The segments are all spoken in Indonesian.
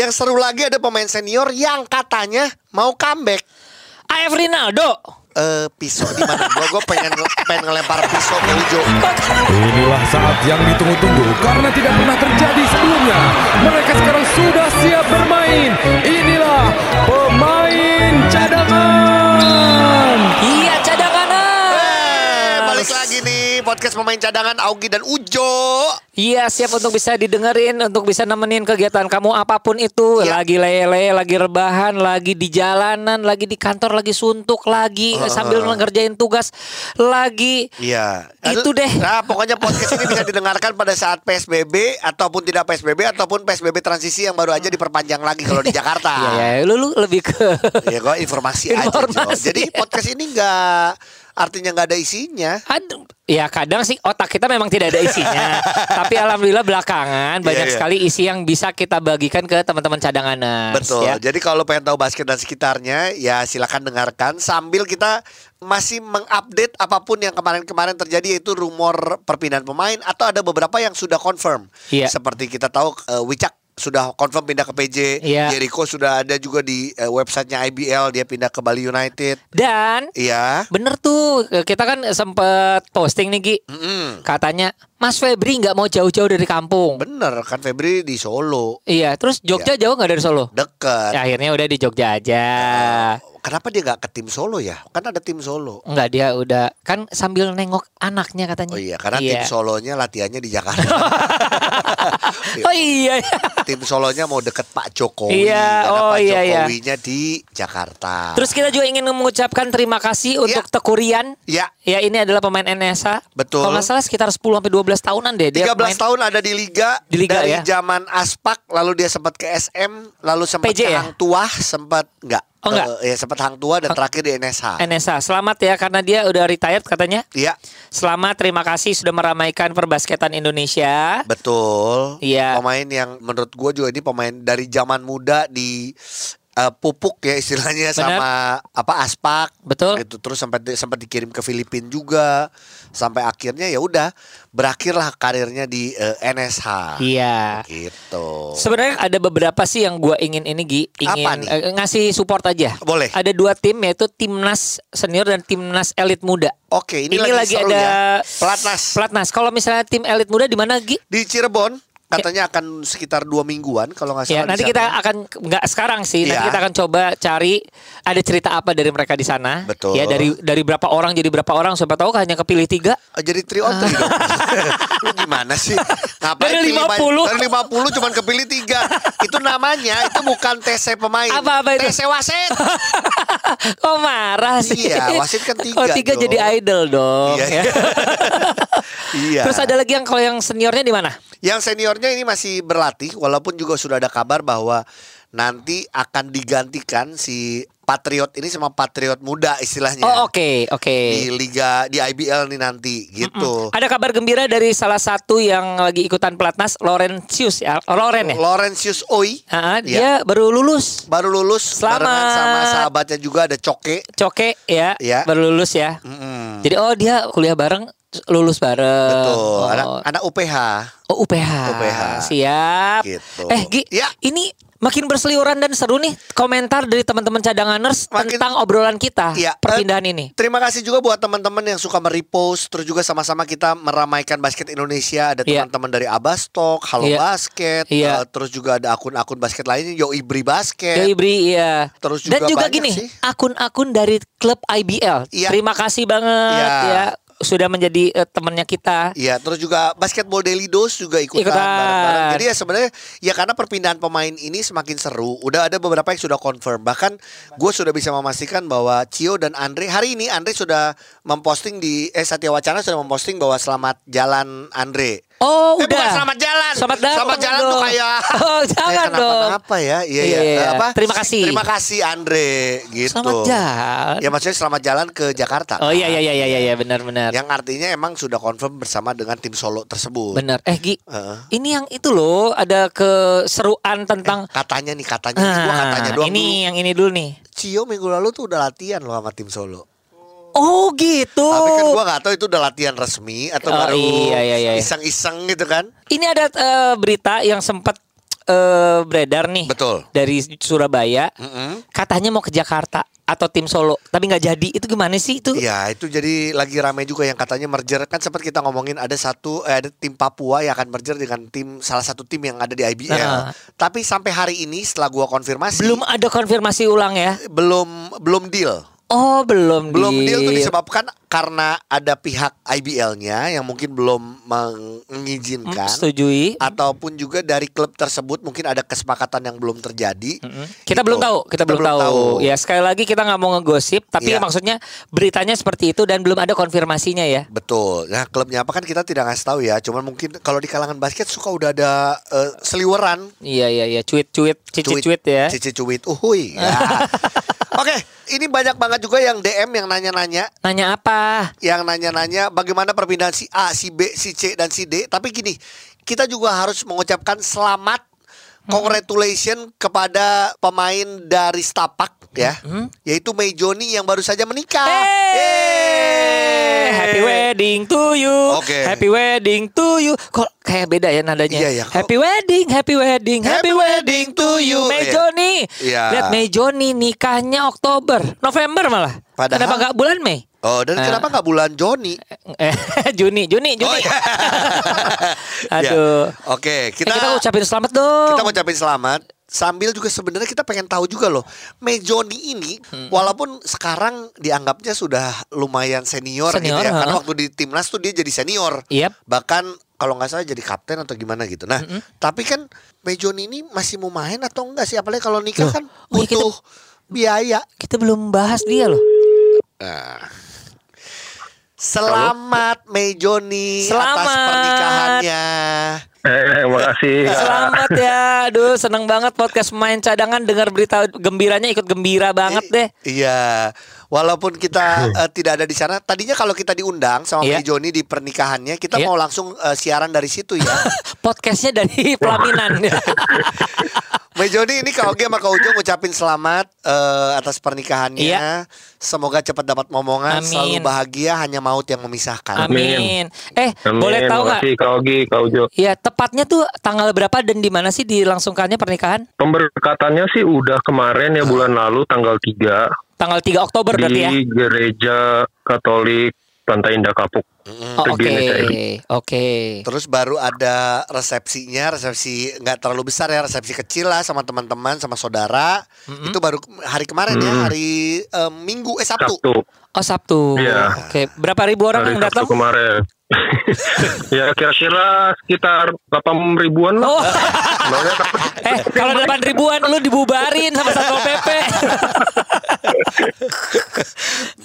Yang seru lagi ada pemain senior yang katanya mau comeback. AF Rinaldo. Eh pisau di mana? Gua gua pengen pengen ngelempar pisau ke Ujo. Inilah saat yang ditunggu-tunggu karena tidak pernah terjadi sebelumnya. Mereka sekarang sudah siap bermain. Inilah pemain cadangan. Iya cadangan. Eh, balik lagi nih podcast pemain cadangan Augie dan Ujo. Iya siap untuk bisa didengerin Untuk bisa nemenin kegiatan kamu apa pun itu Iya. Lagi lele, lagi rebahan Lagi di jalanan, lagi di kantor Lagi suntuk, lagi sambil ngerjain tugas Lagi Iya. Itu deh. Nah, pokoknya podcast ini bisa didengarkan pada saat PSBB ataupun tidak PSBB ataupun PSBB transisi yang baru aja diperpanjang lagi kalau di Jakarta. Iya ya, lu, lu lebih ke Ya gue informasi, aja Informasi. Jo. Jadi podcast ini nggak artinya nggak ada isinya. Aduh, ya kadang sih otak kita memang tidak ada isinya. Tapi alhamdulillah belakangan banyak iya. sekali isi yang bisa kita bagikan ke teman-teman cadangan. Betul. Ya. Jadi kalau pengen tahu basket dan sekitarnya, ya silakan dengarkan sambil kita masih mengupdate apa pun yang kemarin-kemarin terjadi yaitu rumor perpindahan pemain atau ada beberapa yang sudah confirm. Iya. Seperti kita tahu eh, Wicak sudah confirm pindah ke PJ, Iya. Jericho sudah ada juga di eh, websitenya IBL dia pindah ke Bali United. Dan Iya. bener tuh kita kan sempet posting nih Gi. Mm-mm. Katanya Mas Febri nggak mau jauh-jauh dari kampung. Bener kan Febri di Solo Iya, terus Jogja jauh nggak dari Solo? deket. Ya, akhirnya udah di Jogja aja. Kenapa dia nggak ke tim Solo ya? Kan ada tim Solo. Enggak dia udah kan sambil nengok anaknya katanya. Oh iya, karena tim Solonya latihannya di Jakarta. Oh iya. tim Solonya mau deket Pak Jokowi Iya, karena oh Pak iya, iya. Jokowinya di Jakarta. Terus kita juga ingin mengucapkan terima kasih untuk Iya. Tekurian. ya Ya ini adalah pemain NSA. Betul. Kalau nggak salah sekitar 10 sampai 12 tahunan deh dia 13 main. tahun ada di liga, Di liga, dari ya? zaman Aspak lalu dia sempat ke SM lalu sempat PJ ke ya? Hang Tuah sempat enggak Oh, enggak? ya sempat Hang Tuah dan terakhir di NSH. NSA. Selamat ya karena dia udah retired katanya. Iya, Selamat, terima kasih sudah meramaikan perbasketan Indonesia. betul. Iya. Pemain yang menurut gue juga ini pemain dari zaman muda di eh, pupuk ya istilahnya Benar. sama apa Aspak Betul. gitu terus sempat di- sempat dikirim ke Filipina juga sampai akhirnya ya udah berakhirlah karirnya di eh, NSH Iya. gitu Sebenarnya ada beberapa sih yang gue ingin ini Gi, ingin Apa nih? eh, ngasih support aja. Boleh. Ada dua tim yaitu timnas senior dan timnas elit muda. oke ini, Ini, lagi, seru ada ya. pelatnas Pelatnas. Kalau misalnya tim elit muda di mana Gi? di Cirebon katanya akan sekitar dua mingguan kalau nggak salah Ya, nanti kita akan nggak sekarang sih, nanti Iya. kita akan coba cari ada cerita apa dari mereka di sana. Betul. Ya dari dari berapa orang jadi berapa orang, siapa tahu hanya kepilih tiga. Oh, jadi three on three dong. Lu gimana sih? Ngapain Dari pilih 50? banyak- Dari 50 cuman kepilih tiga. Itu namanya itu bukan TC pemain. Apa-apa itu? TC wasit. Kok marah sih? Iya, wasit kan tiga Oh tiga dong. jadi idol dong. Iya. ya. iya. Terus ada lagi yang kalau yang seniornya di mana? Yang seniornya ini masih berlatih walaupun juga sudah ada kabar bahwa nanti akan digantikan si Patriot ini sama Patriot muda istilahnya. Oh oke oke. Di liga di IBL nih nanti gitu. Ada kabar gembira dari salah satu yang lagi ikutan pelatnas, Laurentius ya, Loren ya. Laurentius Oi Ah, Ya. dia baru lulus. baru lulus Selamat. sama sahabatnya juga ada Coke. Coke ya, Ya. baru lulus ya. Mm-mm. Jadi oh dia kuliah bareng, lulus bareng. Betul. Oh. Anak anak UPH. Oh UPH. UPH. Siap. Gitu. Eh Gi, Ya. ini makin berseliuran dan seru nih komentar dari teman-teman cadanganers Makin- tentang obrolan kita Iya. perpindahan Eh, ini. Terima kasih juga buat teman-teman yang suka merepost terus juga sama-sama kita meramaikan basket Indonesia. Ada Iya. teman-teman dari Abastok, Halo Iya. Basket, eh, terus juga ada akun-akun basket lainnya Yo Ibri Basket. Ya Ibri iya. Terus Dan juga juga banyak gini, akun-akun dari klub IBL. Iya. Terima kasih banget Iya. ya sudah menjadi eh, temannya kita. Iya, terus juga basketball daily dose juga ikutan, Ikutan. bareng-bareng. Jadi ya sebenarnya ya karena perpindahan pemain ini semakin seru. Udah ada beberapa yang sudah confirm. Bahkan gue sudah bisa memastikan bahwa Cio dan Andre hari ini Andre sudah memposting di eh Satya Wacana sudah memposting bahwa selamat jalan Andre. Oh, Eh, udah. bukan selamat jalan. Selamat datang Selamat jalan dong. tuh kayak Oh, jangan kayak dong. Apa ya? Iya, Iya, iya. iya. Apa? Terima kasih. Terima kasih Andre gitu. Selamat jalan. Ya maksudnya selamat jalan ke Jakarta. Oh iya iya iya iya iya benar benar. Yang artinya emang sudah confirm bersama dengan tim Solo tersebut. Benar. Eh Gi, Heeh. ini yang itu loh ada keseruan tentang Katanya nih, katanya. Ini gua katanya Ah, doang ini dulu. yang ini dulu nih. Cio minggu lalu tuh udah latihan loh sama tim Solo. Oh gitu. Tapi kan gua gak tahu itu udah latihan resmi atau Oh, baru iya, iya, iya. iseng-iseng gitu kan. Ini ada eh, berita yang sempat eh, beredar nih. Betul. Dari Surabaya. Mm-mm. Katanya mau ke Jakarta atau tim Solo, tapi nggak jadi. Itu gimana sih itu? Ya itu jadi lagi ramai juga yang katanya merger kan sempat kita ngomongin ada satu eh, ada tim Papua yang akan merger dengan tim salah satu tim yang ada di IBL. Nah. Tapi sampai hari ini setelah gua konfirmasih Belum ada konfirmasi ulang ya? belum belum deal. Oh belum Belum deal tuh disebabkan karena ada pihak IBL-nya yang mungkin belum Hmm, mengizinkan setujui. ataupun juga dari klub tersebut mungkin ada kesepakatan yang belum terjadi. Mm-mm. Kita Gitu. belum tahu, kita, belum, tahu. Ya sekali lagi kita nggak mau ngegosip, tapi Iya. maksudnya beritanya seperti itu dan belum ada konfirmasinya ya. Betul. Nah, klubnya apa kan kita tidak ngasih tahu ya. Cuman mungkin kalau di kalangan basket suka udah ada eh, seliweran Iya iya iya, cuit-cuit, cici-cuit ya. Cici cuit. Uhuy. Ya. Oke, ini banyak banget juga yang DM yang nanya-nanya, Nanya apa? yang nanya-nanya bagaimana perpindahan si A, si B, si C dan si D. Tapi gini, kita juga harus mengucapkan selamat congratulation kepada pemain dari Stapak ya, yaitu Mei Joni yang baru saja menikah. Eh, happy wedding to you. Oke. Happy wedding to you. Kok kayak beda ya nadanya? Iya, iya. Happy wedding, happy wedding, happy, Happy wedding to you. Iya. Mejoni. Iya. Lihat Mejoni nikahnya Oktober, November malah. Padahal- Kenapa nggak bulan Mei? Oh, dan Ah. kenapa nggak bulan Joni? Eh, Juni, Juni, Juni. Oh, iya. Aduh. Ya. Oke, Kita, kita kita ucapin selamat dong. kita mau ucapin selamat sambil juga sebenarnya kita pengen tahu juga loh Mejoni ini Hmm. walaupun sekarang dianggapnya sudah lumayan senior, Senior, gitu ya karena waktu di timnas tuh dia jadi senior Yep. bahkan kalau nggak salah jadi kapten atau gimana gitu nah tapi kan Mejoni ini masih mau main atau enggak sih apalagi kalau nikah Loh, kan oh iya, kita- butuh biaya Kita belum bahas dia loh. Nah. Selamat Mejoni atas Selamat. pernikahannya. Eh, makasih. Selamat ya. Aduh, seneng banget podcast main cadangan dengar berita gembiranya ikut gembira banget deh. I- Iya. Walaupun kita eh, tidak ada di sana, tadinya kalau kita diundang sama Iya. Mei Joni di pernikahannya, kita Iya. mau langsung eh, siaran dari situ ya. Podcastnya dari pelaminan. Mei Joni ini Kak Ogi sama Kak Ujung ngucapin selamat eh, atas pernikahannya. Iya. Semoga cepat dapat momongan, Amin. selalu bahagia, hanya maut yang memisahkan. Amin. Eh, Amin. boleh tahu nggak? Kak Ogi, Kak Ujo. Ya, tepatnya tuh tanggal berapa dan di mana sih dilangsungkannya pernikahan? Pemberkatannya sih udah kemarin ya bulan lalu tanggal 3 Tanggal 3 Oktober di berarti ya? Gereja Katolik Pantai Indah Kapuk. Oh, Oke. Oke. Terus baru ada resepsinya, resepsi nggak terlalu besar ya, resepsi kecil lah sama teman-teman, sama saudara. Itu baru hari kemarin ya, hari eh, Minggu eh Sabtu. Sabtu. Oh, Sabtu. Iya. Oke. Berapa ribu orang Hari yang Sabtu datang? kemarin. ya kira-kira sekitar 8 ribuan lah. Oh. Soalnya eh, kalau 8 ribuan lu dibubarin sama Satpol PP.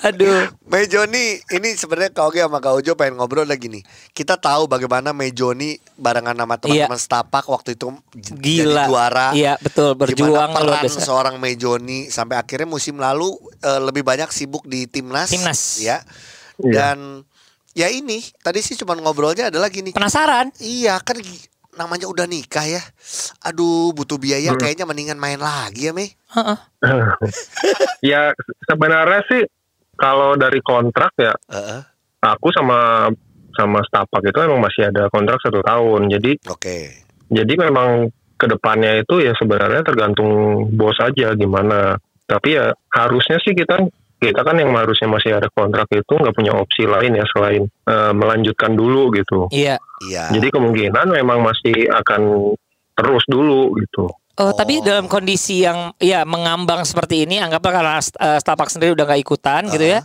Aduh. Mei Joni, ini sebenarnya Kak Oge sama Kak Ojo pengen ngobrol lagi nih. Kita tahu bagaimana Mei Joni barengan sama teman-teman Stapak waktu itu j- jadi Gila. juara. Iya, betul. Berjuang Gimana peran seorang Mei Joni sampai akhirnya musim lalu eh, lebih banyak sibuk di timnas. Timnas. Ya. Iya. Dan ya ini tadi sih cuma ngobrolnya adalah gini. Penasaran? Iya kan namanya udah nikah ya. Aduh butuh biaya Hmm. kayaknya mendingan main lagi ya Mei. Heeh. ya sebenarnya sih kalau dari kontrak ya Heeh. Aku sama sama Stapak itu emang masih ada kontrak satu tahun. Jadi Oke. jadi memang ke depannya itu ya sebenarnya tergantung bos aja gimana. Tapi ya harusnya sih kita kita kan yang harusnya masih ada kontrak itu nggak punya opsi lain ya selain eh, melanjutkan dulu gitu. Iya. Iya. Jadi kemungkinan memang masih akan terus dulu gitu. Oh, tapi dalam kondisi yang ya mengambang seperti ini, anggaplah karena uh, Stapak sendiri udah nggak ikutan gitu ya.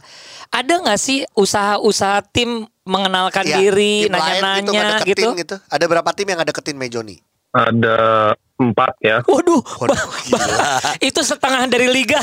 Ada nggak sih usaha-usaha tim mengenalkan Iya, diri, lain nanya-nanya gitu? gitu. Ada berapa tim yang ngedeketin Mei Joni? Ada empat ya. Waduh, Waduh, itu setengah dari liga.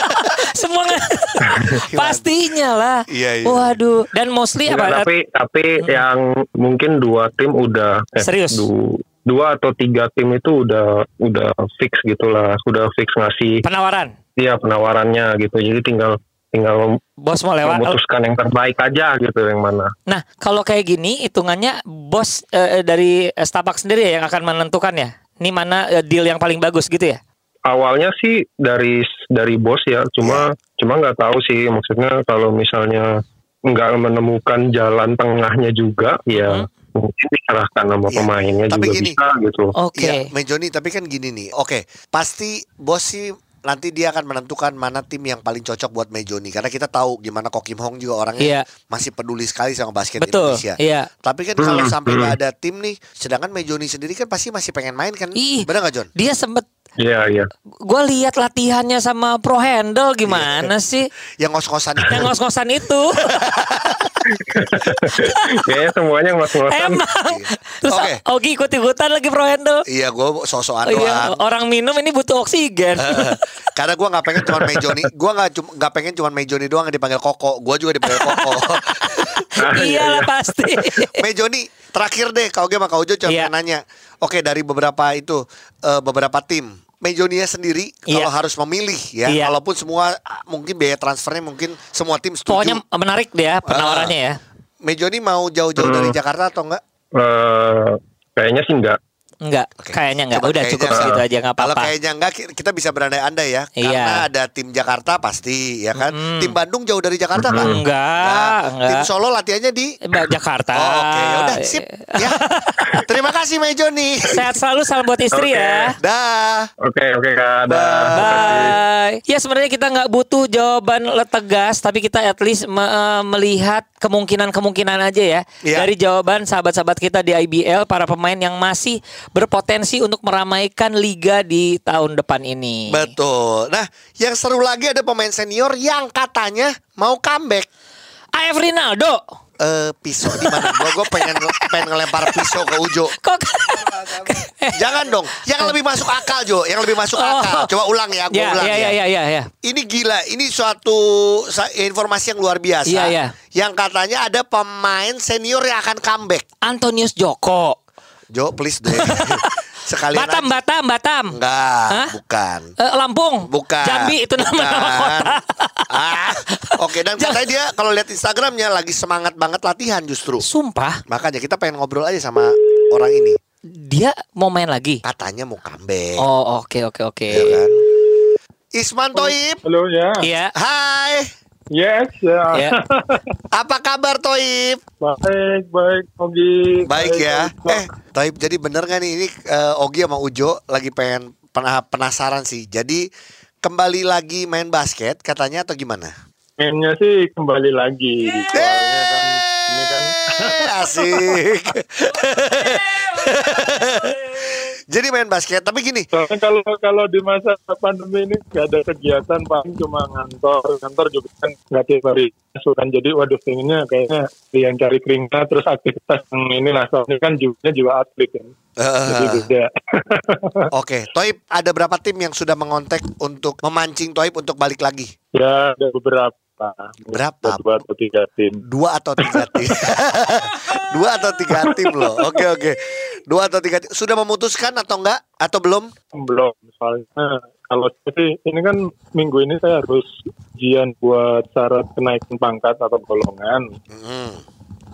Semua nge- pastinya lah. Iya, iya. Waduh, dan mostly Enggak, apa? tapi tapi yang mungkin dua tim udah eh, Serius? du- dua atau tiga tim itu udah udah fix gitulah, sudah fix ngasih Penawaran. dia penawarannya gitu. Jadi tinggal tinggal Bos mau lewat. memutuskan yang terbaik aja gitu yang mana. Nah, kalau kayak gini hitungannya bos eh, dari eh, Stapak sendiri ya yang akan menentukan ya. Ini mana eh, deal yang paling bagus gitu ya? Awalnya sih dari dari bos ya, cuma cuma nggak tahu sih maksudnya kalau misalnya nggak menemukan jalan tengahnya juga ya mungkin diserahkan sama Iya. pemainnya Tapi juga gini. bisa gitu. Oke. Iya, Mejoni tapi kan gini nih. Oke, pasti bos sih nanti dia akan menentukan mana tim yang paling cocok buat Mejoni karena kita tahu gimana Kok Kim Hong juga orangnya Iya. masih peduli sekali sama basket Betul. Indonesia. Iya. Tapi kan kalau sampai nggak ada tim nih, sedangkan Mejoni sendiri kan pasti masih pengen main kan? Ih. Benar nggak John? Dia sempet Iya, iya. gue lihat latihannya sama pro handle gimana sih? Yang ngos-ngosan itu. Yang ngos-ngosan itu. Kayaknya semuanya ngos-ngosan. Emang. Terus Oke. Ogi ikut-ikutan lagi pro handle. Iya, gue sosokan Oh, iya, doang. orang minum ini butuh oksigen. Karena gue nggak pengen cuma Mejoni, gue nggak cuma nggak pengen cuma Mejoni doang yang dipanggil Koko, gue juga dipanggil Koko. Iyalah pasti. Mejoni, terakhir deh, kau sama kau Jo cuma Iya. pengen nanya. Oke, dari beberapa itu eh, beberapa tim, Mejonia sendiri Iya. kalau harus memilih ya, Iya. walaupun semua ah, mungkin biaya transfernya mungkin semua tim setuju. Pokoknya menarik deh ya penawarannya ya. Mejoni mau jauh-jauh dari Hmm. Jakarta atau enggak? Eh, kayaknya sih enggak. Enggak, Oke. kayaknya enggak. Coba Udah kayaknya cukup enggak. segitu aja enggak Kalau apa-apa. kayaknya enggak ki- kita bisa berandai-andai ya Iya. Karena ada tim Jakarta pasti ya kan Mm. Tim Bandung jauh dari Jakarta kan Enggak, enggak. Tim Solo latihannya di Mbak Jakarta. Oh, Oke ya udah sip ya Terima kasih Mejoni Sehat selalu salam buat istri Oke. ya. Dah Oke, oke Kak. Dah. Bye. Ya sebenarnya kita nggak butuh jawaban le- tegas, tapi kita at least me- eh, melihat kemungkinan-kemungkinan aja ya Iya. dari jawaban sahabat-sahabat kita di IBL para pemain yang masih berpotensi untuk meramaikan liga di tahun depan ini. Betul Nah yang seru lagi ada pemain senior yang katanya mau comeback AF Rinaldo. Eh pisau di mana? Gua gua pengen pengen ngelempar pisau ke Ujo. Kok Jangan dong. Yang lebih masuk akal Jo, yang lebih masuk Oh. akal. Coba ulang ya, gua ya, ulang ya, ya. ya, ya, ya, ya. Ini gila, ini suatu informasi yang luar biasa. Iya, iya. Yang katanya ada pemain senior yang akan comeback. Antonius Joko. Jo, please deh. Sekalian Batam, aja. Batam, Batam. Enggak, Hah? bukan. Eh, Lampung. Bukan. Jambi itu nama-nama Bukan. kota. ah, oke dan katanya dia kalau lihat Instagramnya lagi semangat banget latihan justru. Sumpah, Makanya kita pengen ngobrol aja sama orang ini. dia mau main lagi. Katanya mau comeback. Oh, oke, oke, oke. ya kan? Isman Toib. Halo ya. Iya. Hai. Yes ya. Ya. Apa kabar Toib? Baik baik Ogi. Baik ya. baik. Eh, Toib jadi bener gak nih ini eh, Ogi sama Ujo lagi pengen pernah penasaran sih. Jadi kembali lagi main basket katanya atau gimana? Mainnya sih kembali lagi. Soalnya kan ini kan Eh, Asik. Jadi main basket, tapi gini, soalnya kalau kalau di masa pandemi ini nggak ada kegiatan paling cuma ngantor. Ngantor juga kan nggak tiap hari. Kan jadi waduh pengennya kayaknya yang cari keringat terus aktivitas yang ini lah. Soalnya kan juga juga atlet kan. Jadi beda. Oke, Toib ada berapa tim yang sudah mengontek untuk memancing Toib untuk balik lagi? ya ada beberapa Berapa? Ada dua atau tiga tim Dua atau tiga tim? Dua atau tiga tim loh. Oke oke. Dua atau tiga tim. Sudah memutuskan atau enggak? Atau belum? belum soalnya kalau sih ini kan minggu ini saya harus ujian buat syarat kenaikan pangkat atau golongan Hmm.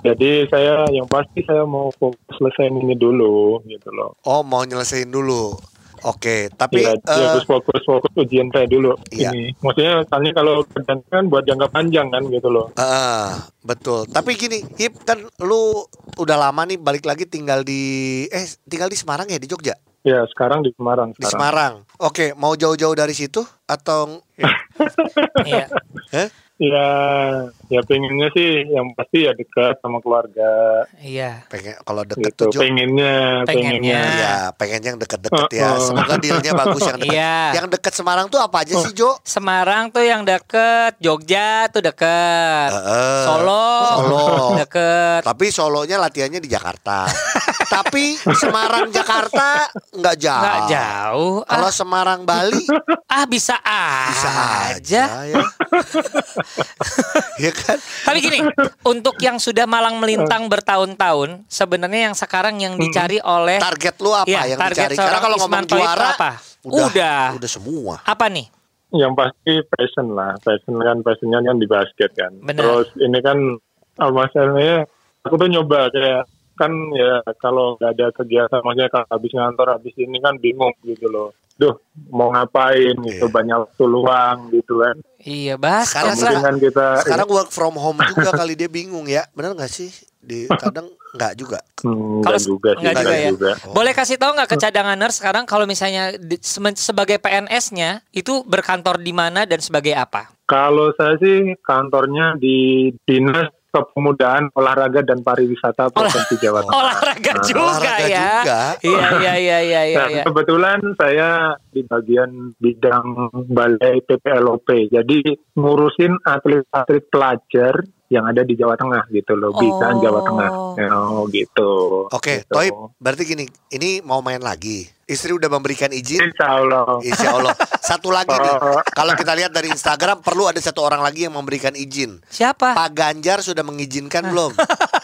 jadi saya yang pasti saya mau fokus selesaiin ini dulu gitu loh Oh mau nyelesain dulu. Oke, tapi ya, eh, ya, harus fokus fokus ujian saya dulu Iya. ini maksudnya soalnya kalau kerjaan kan buat jangka panjang kan gitu loh Ah, betul. Tapi gini, Hip kan lu udah lama nih balik lagi tinggal di eh tinggal di Semarang ya di Jogja? ya sekarang di Semarang Di sekarang Semarang. Oke, mau jauh-jauh dari situ atau Iya. eh? Ya ya pengennya sih yang pasti ya dekat sama keluarga Iya. pengen kalau deket gitu tuh Jo- pengennya Pengennya. pengennya Ya, pengen yang deket-deket ya. Semoga dealnya bagus yang deket. Iya. Yang deket Semarang tuh apa aja sih, Jo? Semarang tuh yang deket, Jogja tuh deket, Heeh. Solo, Solo. deket. Tapi Solonya latihannya di Jakarta. Tapi Semarang Jakarta nggak jauh. Nggak jauh. Kalau Ah, Semarang Bali ah bisa aja. bisa aja ya. ya kan? Tapi gini, untuk yang sudah malang melintang bertahun-tahun, sebenarnya yang sekarang yang dicari oleh Target lu apa Iya, yang target dicari? Karena kalau ngomong juara apa? Udah, Udah. udah semua. apa nih? yang pasti passion lah passion kan passionnya kan di basket kan Benar. terus ini kan ah, masalahnya aku tuh nyoba kayak kan ya kalau nggak ada kegiatan maksudnya kalau habis ngantor habis ini kan bingung gitu loh duh mau ngapain gitu Iya. banyak waktu luang gitu kan Iya, Bas. Sekarang kan kita Sekarang work from home juga kali dia bingung ya. Bener nggak sih? di kadang nggak juga. Hmm, Kalau enggak juga sih, enggak juga enggak ya. juga. Boleh kasih tahu nggak ke cadanganer sekarang kalau misalnya di- sebagai PNS-nya itu berkantor di mana dan sebagai apa? Kalau saya sih kantornya di Dinas Kepemudaan Olahraga dan Pariwisata Provinsi Jawa Tengah. Olahraga Nah, juga olahraga ya. juga. Iya iya iya iya iya. Nah, iya. kebetulan saya di bagian bidang balai PPLOP. Jadi ngurusin atlet-atlet pelajar yang ada di Jawa Tengah gitu loh, binaan Oh. Jawa Tengah. Oh gitu. Oke, Gitu. Toib, berarti gini, ini mau main lagi. Istri udah memberikan izin. Insya Allah. Insya Allah. Satu lagi nih, Oh. kalau kita lihat dari Instagram perlu ada satu orang lagi yang memberikan izin. Siapa? Pak Ganjar sudah mengizinkan belum?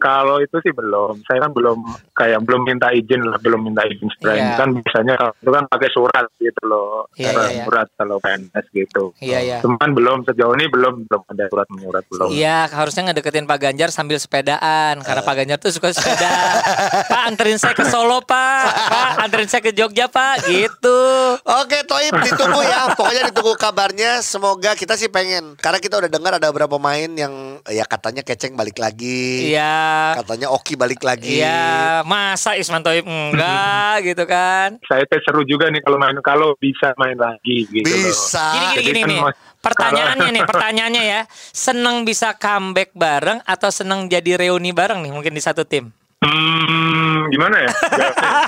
Kalau itu sih belum. Saya kan belum kayak belum minta izin lah, belum minta izin sebenarnya. Iya. Kan biasanya kalau itu kan pakai surat gitu loh. Iya, Surat iya, iya. surat kalau PNS gitu. Iya iya. Cuman belum sejauh ini belum belum ada surat menyurat belum. Iya, harusnya ngedeketin Pak Ganjar sambil sepedaan karena Pak Ganjar tuh suka sepeda. Pak anterin saya ke Solo, Pak. Pak anterin saya ke Jogja, Pak. Gitu. Oke, Toib ditunggu ya. Pokoknya ditunggu kabarnya. Semoga kita sih pengen. Karena kita udah dengar ada beberapa pemain yang ya katanya keceng balik lagi. Iya. Katanya Oki balik lagi. Iya, masa Isman Toib enggak gitu kan? Saya teh seru juga nih kalau main kalau bisa main lagi gitu loh. Bisa. Gini gini Jadi gini kan nih. Pertanyaannya nih, pertanyaannya ya. Seneng bisa comeback bareng atau seneng jadi reuni bareng nih mungkin di satu tim? Hmm, gimana ya?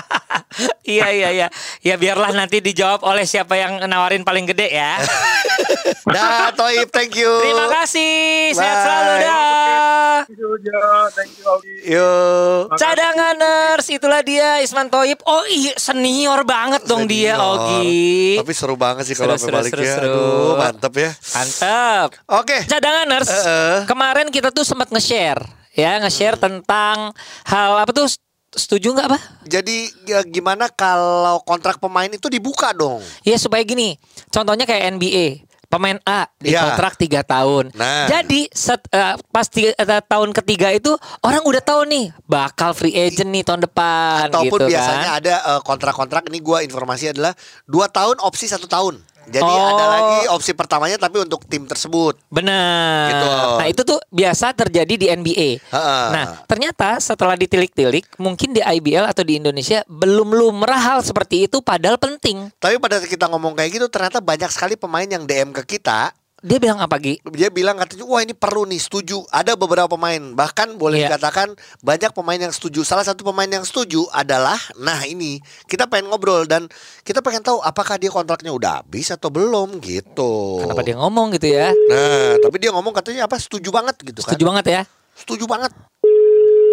iya iya iya. Ya biarlah nanti dijawab oleh siapa yang nawarin paling gede ya. Dah, Toib, thank you. Terima kasih. Sehat Bye. selalu dah. Thank you, Jo. Thank you, Aldi. Yuk. Cadanganers, itulah dia Isman Toib. Oh iya, senior banget dong dia, Senior. Ogi. Tapi seru banget sih kalau Seru, sampai seru, balik ya. seru, seru. Aduh, mantep ya. Mantap. Oke. Cadanganers, Heeh. kemarin kita tuh sempat nge-share, ya nge-share tentang hal apa tuh? Setuju nggak apa? Jadi ya, gimana kalau kontrak pemain itu dibuka dong? Ya supaya gini, contohnya kayak NBA. Pemain A di Iya. kontrak 3 tahun. Nah. Jadi set, eh, pas tiga- eh, tahun ketiga itu orang udah tahu nih bakal free agent nih tahun depan. Ataupun gitu biasanya kan. ada eh, kontrak-kontrak ini gua informasi adalah dua tahun opsi satu tahun. Jadi Oh. ada lagi opsi pertamanya tapi untuk tim tersebut. Benar. Gitu. Nah itu tuh biasa terjadi di NBA. Ha-ha. Nah ternyata setelah ditilik-tilik, mungkin di IBL atau di Indonesia belum lumrah hal seperti itu, padahal penting. Tapi pada kita ngomong kayak gitu ternyata banyak sekali pemain yang DM ke kita Dia bilang apa Gi? dia bilang katanya wah ini perlu nih setuju ada beberapa pemain bahkan boleh Iya. dikatakan banyak pemain yang setuju salah satu pemain yang setuju adalah nah ini kita pengen ngobrol dan kita pengen tahu apakah dia kontraknya udah habis atau belum gitu Kenapa dia ngomong gitu ya? nah tapi dia ngomong katanya apa setuju banget gitu kan Setuju banget ya? setuju banget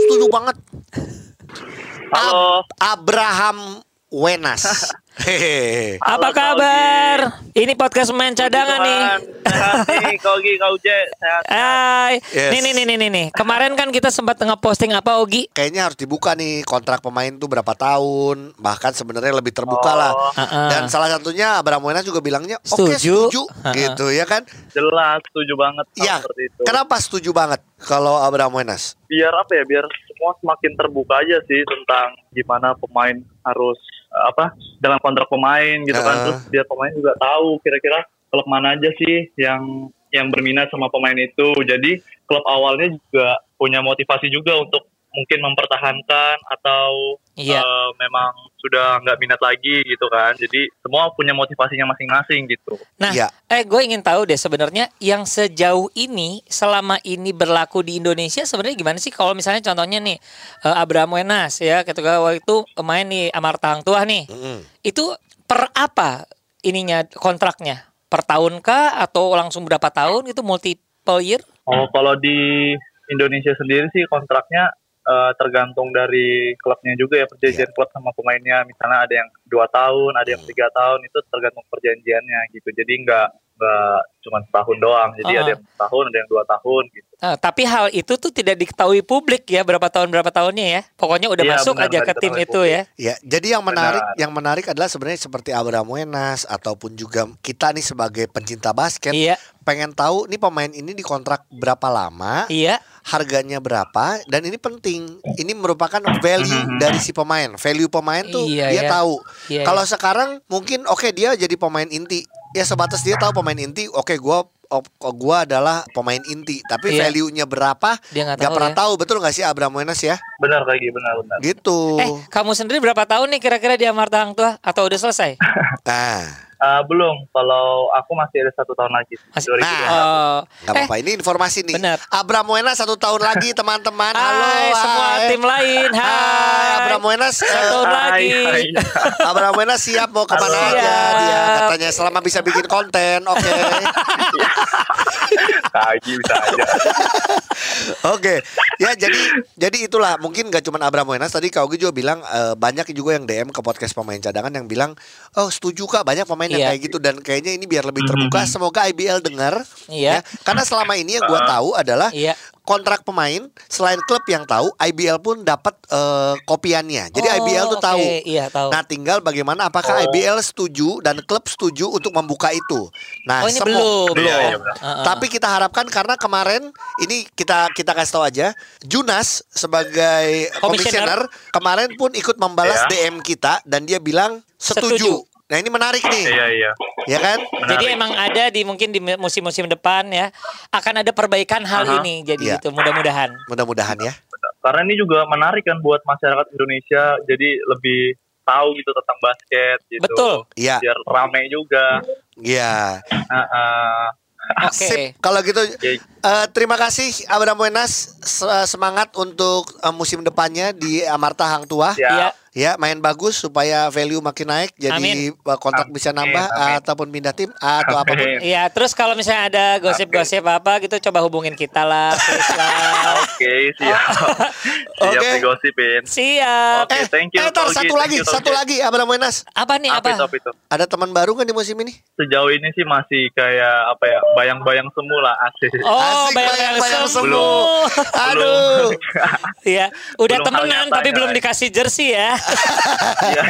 setuju banget Halo. Ab- Abraham Wenas hehehe Apa Halo, kabar? Ini podcast main cadangan nih. Sehat nih, Kogi, Kau sehat. Hai. Yes. Nih nih nih nih nih. Kemarin kan kita sempat nge-posting apa Ogi? kayaknya harus dibuka nih kontrak pemain tuh berapa tahun bahkan sebenarnya lebih terbuka lah Heeh. dan salah satunya Abraham Wenas juga bilangnya oke Setuju. setuju Heeh. gitu ya kan Jelas, setuju banget sama ya seperti itu. kenapa setuju banget kalau Abraham Wenas Biar apa ya, biar semua semakin terbuka aja sih tentang gimana pemain harus apa dalam kontrak pemain gitu kan. Heeh. Terus biar pemain juga tahu kira-kira klub mana aja sih yang yang berminat sama pemain itu. Jadi klub awalnya juga punya motivasi juga untuk mungkin mempertahankan atau Iya. eh, memang sudah nggak minat lagi gitu kan. Jadi semua punya motivasinya masing-masing gitu. Nah, Iya. eh gue ingin tahu deh sebenarnya yang sejauh ini selama ini berlaku di Indonesia sebenarnya gimana sih kalau misalnya contohnya nih eh, Abraham Wenas ya ketika waktu itu main di Amarta Hang Tuah nih. Mm-mm. Itu per apa ininya kontraknya? Per tahun kah atau langsung berapa tahun itu multiple year? Oh, kalau di Indonesia sendiri sih kontraknya eh, tergantung dari klubnya juga ya perjanjian klub sama pemainnya. Misalnya ada yang dua tahun, ada yang tiga tahun itu tergantung perjanjiannya gitu. Jadi nggak nggak cuma setahun doang. Jadi Ah. ada yang setahun, ada yang dua tahun gitu. Nah, tapi hal itu tuh tidak diketahui publik ya berapa tahun berapa tahunnya ya. Pokoknya udah Iya, masuk benar, aja ke tim itu ya. Ya, jadi yang menarik, Benar. yang menarik adalah sebenarnya seperti Abraham Wenas ataupun juga kita nih sebagai pencinta basket Iya, pengen tahu nih pemain ini dikontrak berapa lama, iya. harganya berapa dan ini penting. Ini merupakan value dari si pemain. Value pemain tuh Iya, dia iya. tahu. Iya, Kalau sekarang mungkin oke dia jadi pemain inti ya sebatas dia tahu pemain inti. Oke, gua op- gua adalah pemain inti, tapi Iya. value-nya berapa? Dia nggak Nggak tahu pernah ya. tahu, betul nggak sih Abraham Wenas ya? Benar kayak gitu, benar benar. Gitu. Eh, kamu sendiri berapa tahun nih kira-kira di Amarta Hang Tua atau udah selesai? Nah, Eh, belum. Kalau aku masih ada satu tahun lagi. Masih- 2021. Oh, nggak apa-apa. Ini informasi nih. benar. Abraham Wenas satu tahun lagi, teman-teman. Halo, Hai semua hai. tim lain. Hai. Hai, Abraham Wenas. Satu eh, tahun Hai, lagi. hai. Abraham Wenas siap mau ke mana Halo. aja Siap. dia katanya selama bisa bikin konten oke Kaji bisa aja. oke ya jadi jadi itulah mungkin gak cuma Abraham Wenas tadi Kak Ogi juga bilang eh, banyak juga yang DM ke podcast pemain cadangan yang bilang oh setuju kak banyak pemain yang Iya. kayak gitu dan kayaknya ini biar lebih terbuka semoga IBL dengar Iya. ya. karena selama ini yang gua tahu adalah Iya. Kontrak pemain selain klub yang tahu IBL pun dapat eh, kopiannya jadi Oh, IBL tuh oke. tahu Iya, tahu. Nah, tinggal bagaimana apakah IBL setuju dan klub setuju untuk membuka itu. Nah, Oh, ini semo- belum. Iya, iya. Heeh. Tapi kita harapkan karena kemarin ini kita kita kasih tahu aja, Junas sebagai Komisioner. kemarin pun ikut membalas Iya. DM kita dan dia bilang setuju. Setuju. Nah, ini menarik nih. Iya iya. Ya kan? Jadi Menarik. emang ada di mungkin di musim-musim depan ya akan ada perbaikan hal Aha. ini. Jadi Iya. itu mudah-mudahan. Mudah-mudahan ya. Karena ini juga menarik kan buat masyarakat Indonesia. Jadi lebih tahu gitu tentang basket gitu. Betul. Iya. Biar rame juga. Iya. Heeh. Oke. Sip. Kalau gitu Oke. eh, terima kasih Abraham Wenas Se- semangat untuk eh, musim depannya di Amarta Hang Tua. Siap. Iya. Ya, main bagus supaya value makin naik jadi Amin. uh, kontrak Amin, bisa nambah amin. ataupun pindah tim atau Amin. apa pun. Iya, terus kalau misalnya ada gosip-gosip apa gitu coba hubungin kita lah, lah. Oke, siap. siap Oke. digosipin. Siap. Oke, thank you, eh, tar, satu thank lagi, you, satu lagi Abraham Wenas. Apa nih Apa apa? itu, apa itu? Ada teman baru kan di musim ini? Sejauh ini sih masih kayak apa ya, bayang-bayang semula asik. Oh, bayang-bayang semu. Aduh. Iya, udah Belum temenan tapi belum eh. dikasih jersey ya. Iya,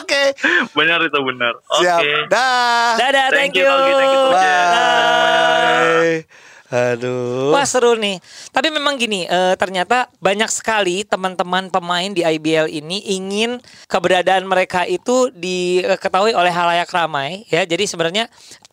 Oke, benar itu benar. Oke. siap. Dah. Dadah, thank, Thank you, thank you, Togi. Bye. Aduh. Wah seru nih. Tapi memang gini, eh, ternyata banyak sekali teman-teman pemain di IBL ini ingin keberadaan mereka itu diketahui oleh halayak ramai. Ya, jadi sebenarnya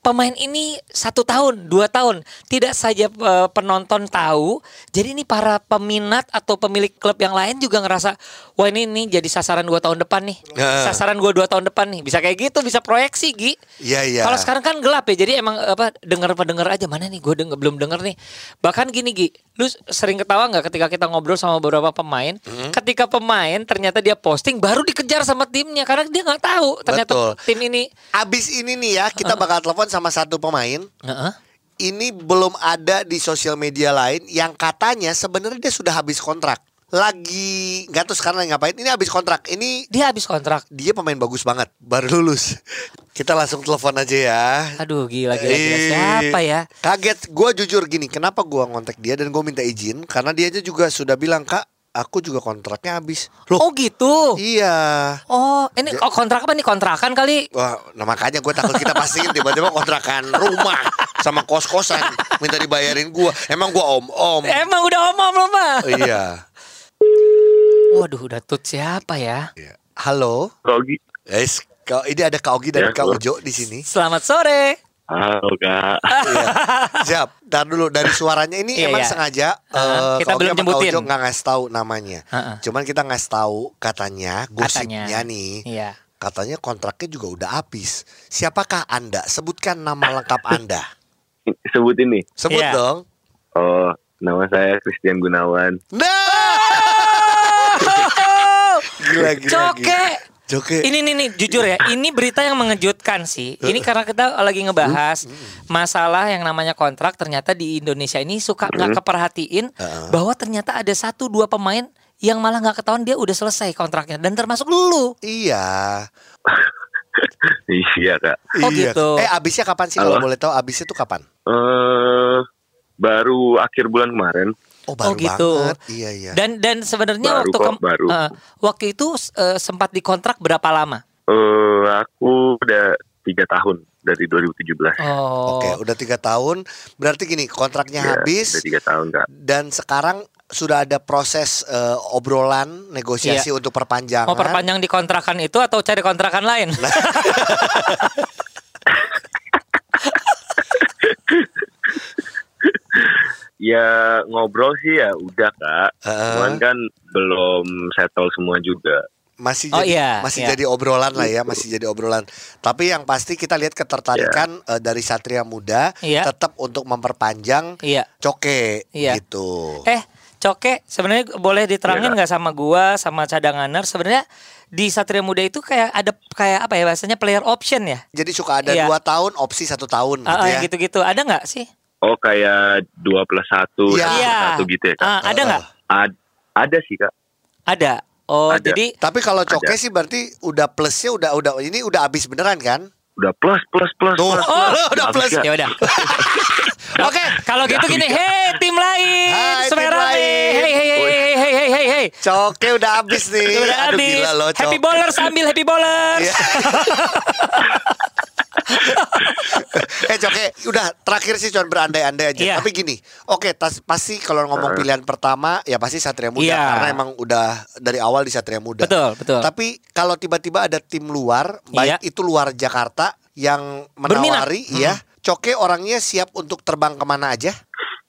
pemain ini satu tahun, dua tahun tidak saja eh, penonton tahu. Jadi ini para peminat atau pemilik klub yang lain juga ngerasa, wah ini nih jadi sasaran dua tahun depan nih. Nah. Sasaran gua dua tahun depan nih. Bisa kayak gitu, bisa proyeksi, Gi. Iya, iya. Kalau sekarang kan gelap ya, jadi emang apa dengar pendengar aja mana nih gue denger, belum denger nih. Bahkan gini Gi, lu sering ketawa nggak ketika kita ngobrol sama beberapa pemain, Hmm. Ketika pemain ternyata dia posting baru dikejar sama timnya karena dia nggak tahu ternyata Betul. tim ini. Abis ini nih ya, kita bakal telepon sama satu pemain. Heeh. Ini belum ada di sosial media lain yang katanya sebenarnya dia sudah habis kontrak. Lagi nggak tahu sekarang lagi ngapain. Ini habis kontrak. Ini Dia habis kontrak. dia pemain bagus banget, baru lulus. Kita langsung telepon aja ya. Aduh gila gila, gila. Siapa ya? Kaget, gue jujur gini, kenapa gue ngontek dia dan gue minta izin karena dia aja juga sudah bilang kak, aku juga kontraknya habis. Loh, Oh gitu. iya. Oh ini oh, kontrak apa nih kontrakan kali? Wah, nah makanya gue takut kita pastiin tiba-tiba kontrakan rumah sama kos-kosan minta dibayarin gue. Emang gue om-om. Emang udah omong belum mah? Iya. Waduh udah tut siapa ya? Iya. Halo. Rogi. Guys, kau ini ada Kak Ogi dan Ya, Kak. Ujo di sini. Selamat sore. Halo, Kak. Iya. Siap. Ntar dulu dari suaranya ini Iya, emang iya. sengaja Uh, eh, kita belum nyebutin. Nggak ngasih tahu namanya. Heeh. Cuman kita ngasih tahu katanya gosipnya Katanya. nih. Iya. Katanya kontraknya juga udah habis. Siapakah Anda? Sebutkan nama lengkap Anda. sebut ini. Sebut Iya. dong. Oh, nama saya Christian Gunawan. Nah. gila, gila, Coke. gila. Joke. Ini nih nih jujur ya, ini berita yang mengejutkan sih. Ini karena kita lagi ngebahas masalah yang namanya kontrak ternyata di Indonesia ini suka nggak keperhatiin bahwa ternyata ada satu dua pemain yang malah nggak ketahuan dia udah selesai kontraknya dan termasuk lu. Iya. iya, Kak. Oh, iya. gitu. Eh abisnya kapan sih kalau boleh tahu abisnya tuh kapan? Eh, baru akhir bulan kemarin. Oh baru Oh, gitu. banget. Iya iya. Dan dan sebenarnya Baru waktu kok, baru. eh, waktu itu eh, sempat dikontrak berapa lama? Eh, aku udah tiga tahun dari 2017. Oh. Oke udah tiga tahun. Berarti gini kontraknya Iya, habis Udah tiga tahun, Kak. dan sekarang sudah ada proses eh, obrolan negosiasi untuk perpanjangan. Mau perpanjang di kontrakan itu atau cari kontrakan lain? Ya ngobrol sih ya udah kak. Heeh. Cuman kan belum settle semua juga. masih Oh, jadi iya, masih iya. jadi obrolan lah ya, masih jadi obrolan. Tapi yang pasti kita lihat ketertarikan eh, dari Satria Muda Iya. tetap untuk memperpanjang Iya. Coke Iya. gitu. Eh, Coke, sebenarnya boleh diterangin Iya, nggak sama gua sama cadanganer sebenarnya di Satria Muda itu kayak ada kayak apa ya bahasanya player option ya? Jadi suka ada Iya. dua tahun opsi satu tahun Ah, gitu ya. gitu-gitu. Ada nggak sih? Oh kayak dua plus satu, Iya. Iya. satu gitu ya kak? Ah, ada nggak? Ad- ada sih kak. Ada. Oh, Ada. jadi Tapi kalau Coke Ada. sih berarti udah plusnya udah udah ini udah habis beneran kan? Udah plus plus plus Tuh, plus. Oh, udah Habis, plus. Ya udah. Oke. Kalau gitu gini, hei tim lain, Hai, tim nih. lain. Hei hei hei hei hei hei hei hei. Coke udah habis nih. Udah Aduh habis. gila loh happy bowlers ambil happy bowlers. Iya. eh Coke, udah terakhir sih cuma berandai-andai aja. Iya. Tapi gini, oke tas, pasti kalau ngomong pilihan pertama ya pasti Satria Muda Iya. karena emang udah dari awal di Satria Muda. Betul, betul. Tapi kalau tiba-tiba ada tim luar, baik Iya. itu luar Jakarta yang Berminat. menawari, Hmm. ya, Coke orangnya siap untuk terbang ke mana aja?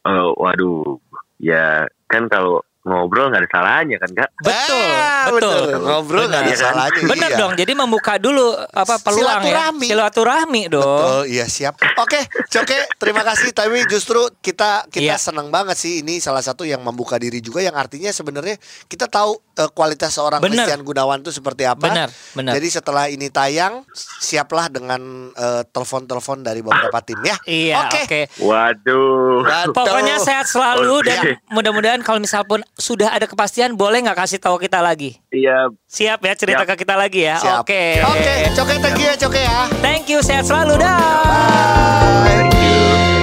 Eh, waduh, ya kan kalau ngobrol nggak ada salahnya kan kak? Betul, Ah, betul. Ngobrol nggak ada Benar. salahnya. Bener iya. dong. Jadi membuka dulu apa peluang Silaturahmi. ya. Silaturahmi dong. Betul, iya siap. Oke, Coke, terima kasih. Tapi justru kita kita Iya. senang banget sih ini salah satu yang membuka diri juga yang artinya sebenarnya kita tahu eh, kualitas seorang Bener. Christian Gunawan itu seperti apa. Benar, benar. Jadi setelah ini tayang, siaplah dengan eh, telepon-telepon dari beberapa tim ya. Iya, Oke. oke. Waduh. Betul. Pokoknya sehat selalu Oke. dan mudah-mudahan kalau misal pun sudah ada kepastian boleh nggak kasih tahu kita lagi. Iya, Siap ya cerita Siap. ke kita lagi ya. Siap. Oke. Oke, Coke thank you ya Coke ya. Thank you sehat selalu dah. Bye. thank you.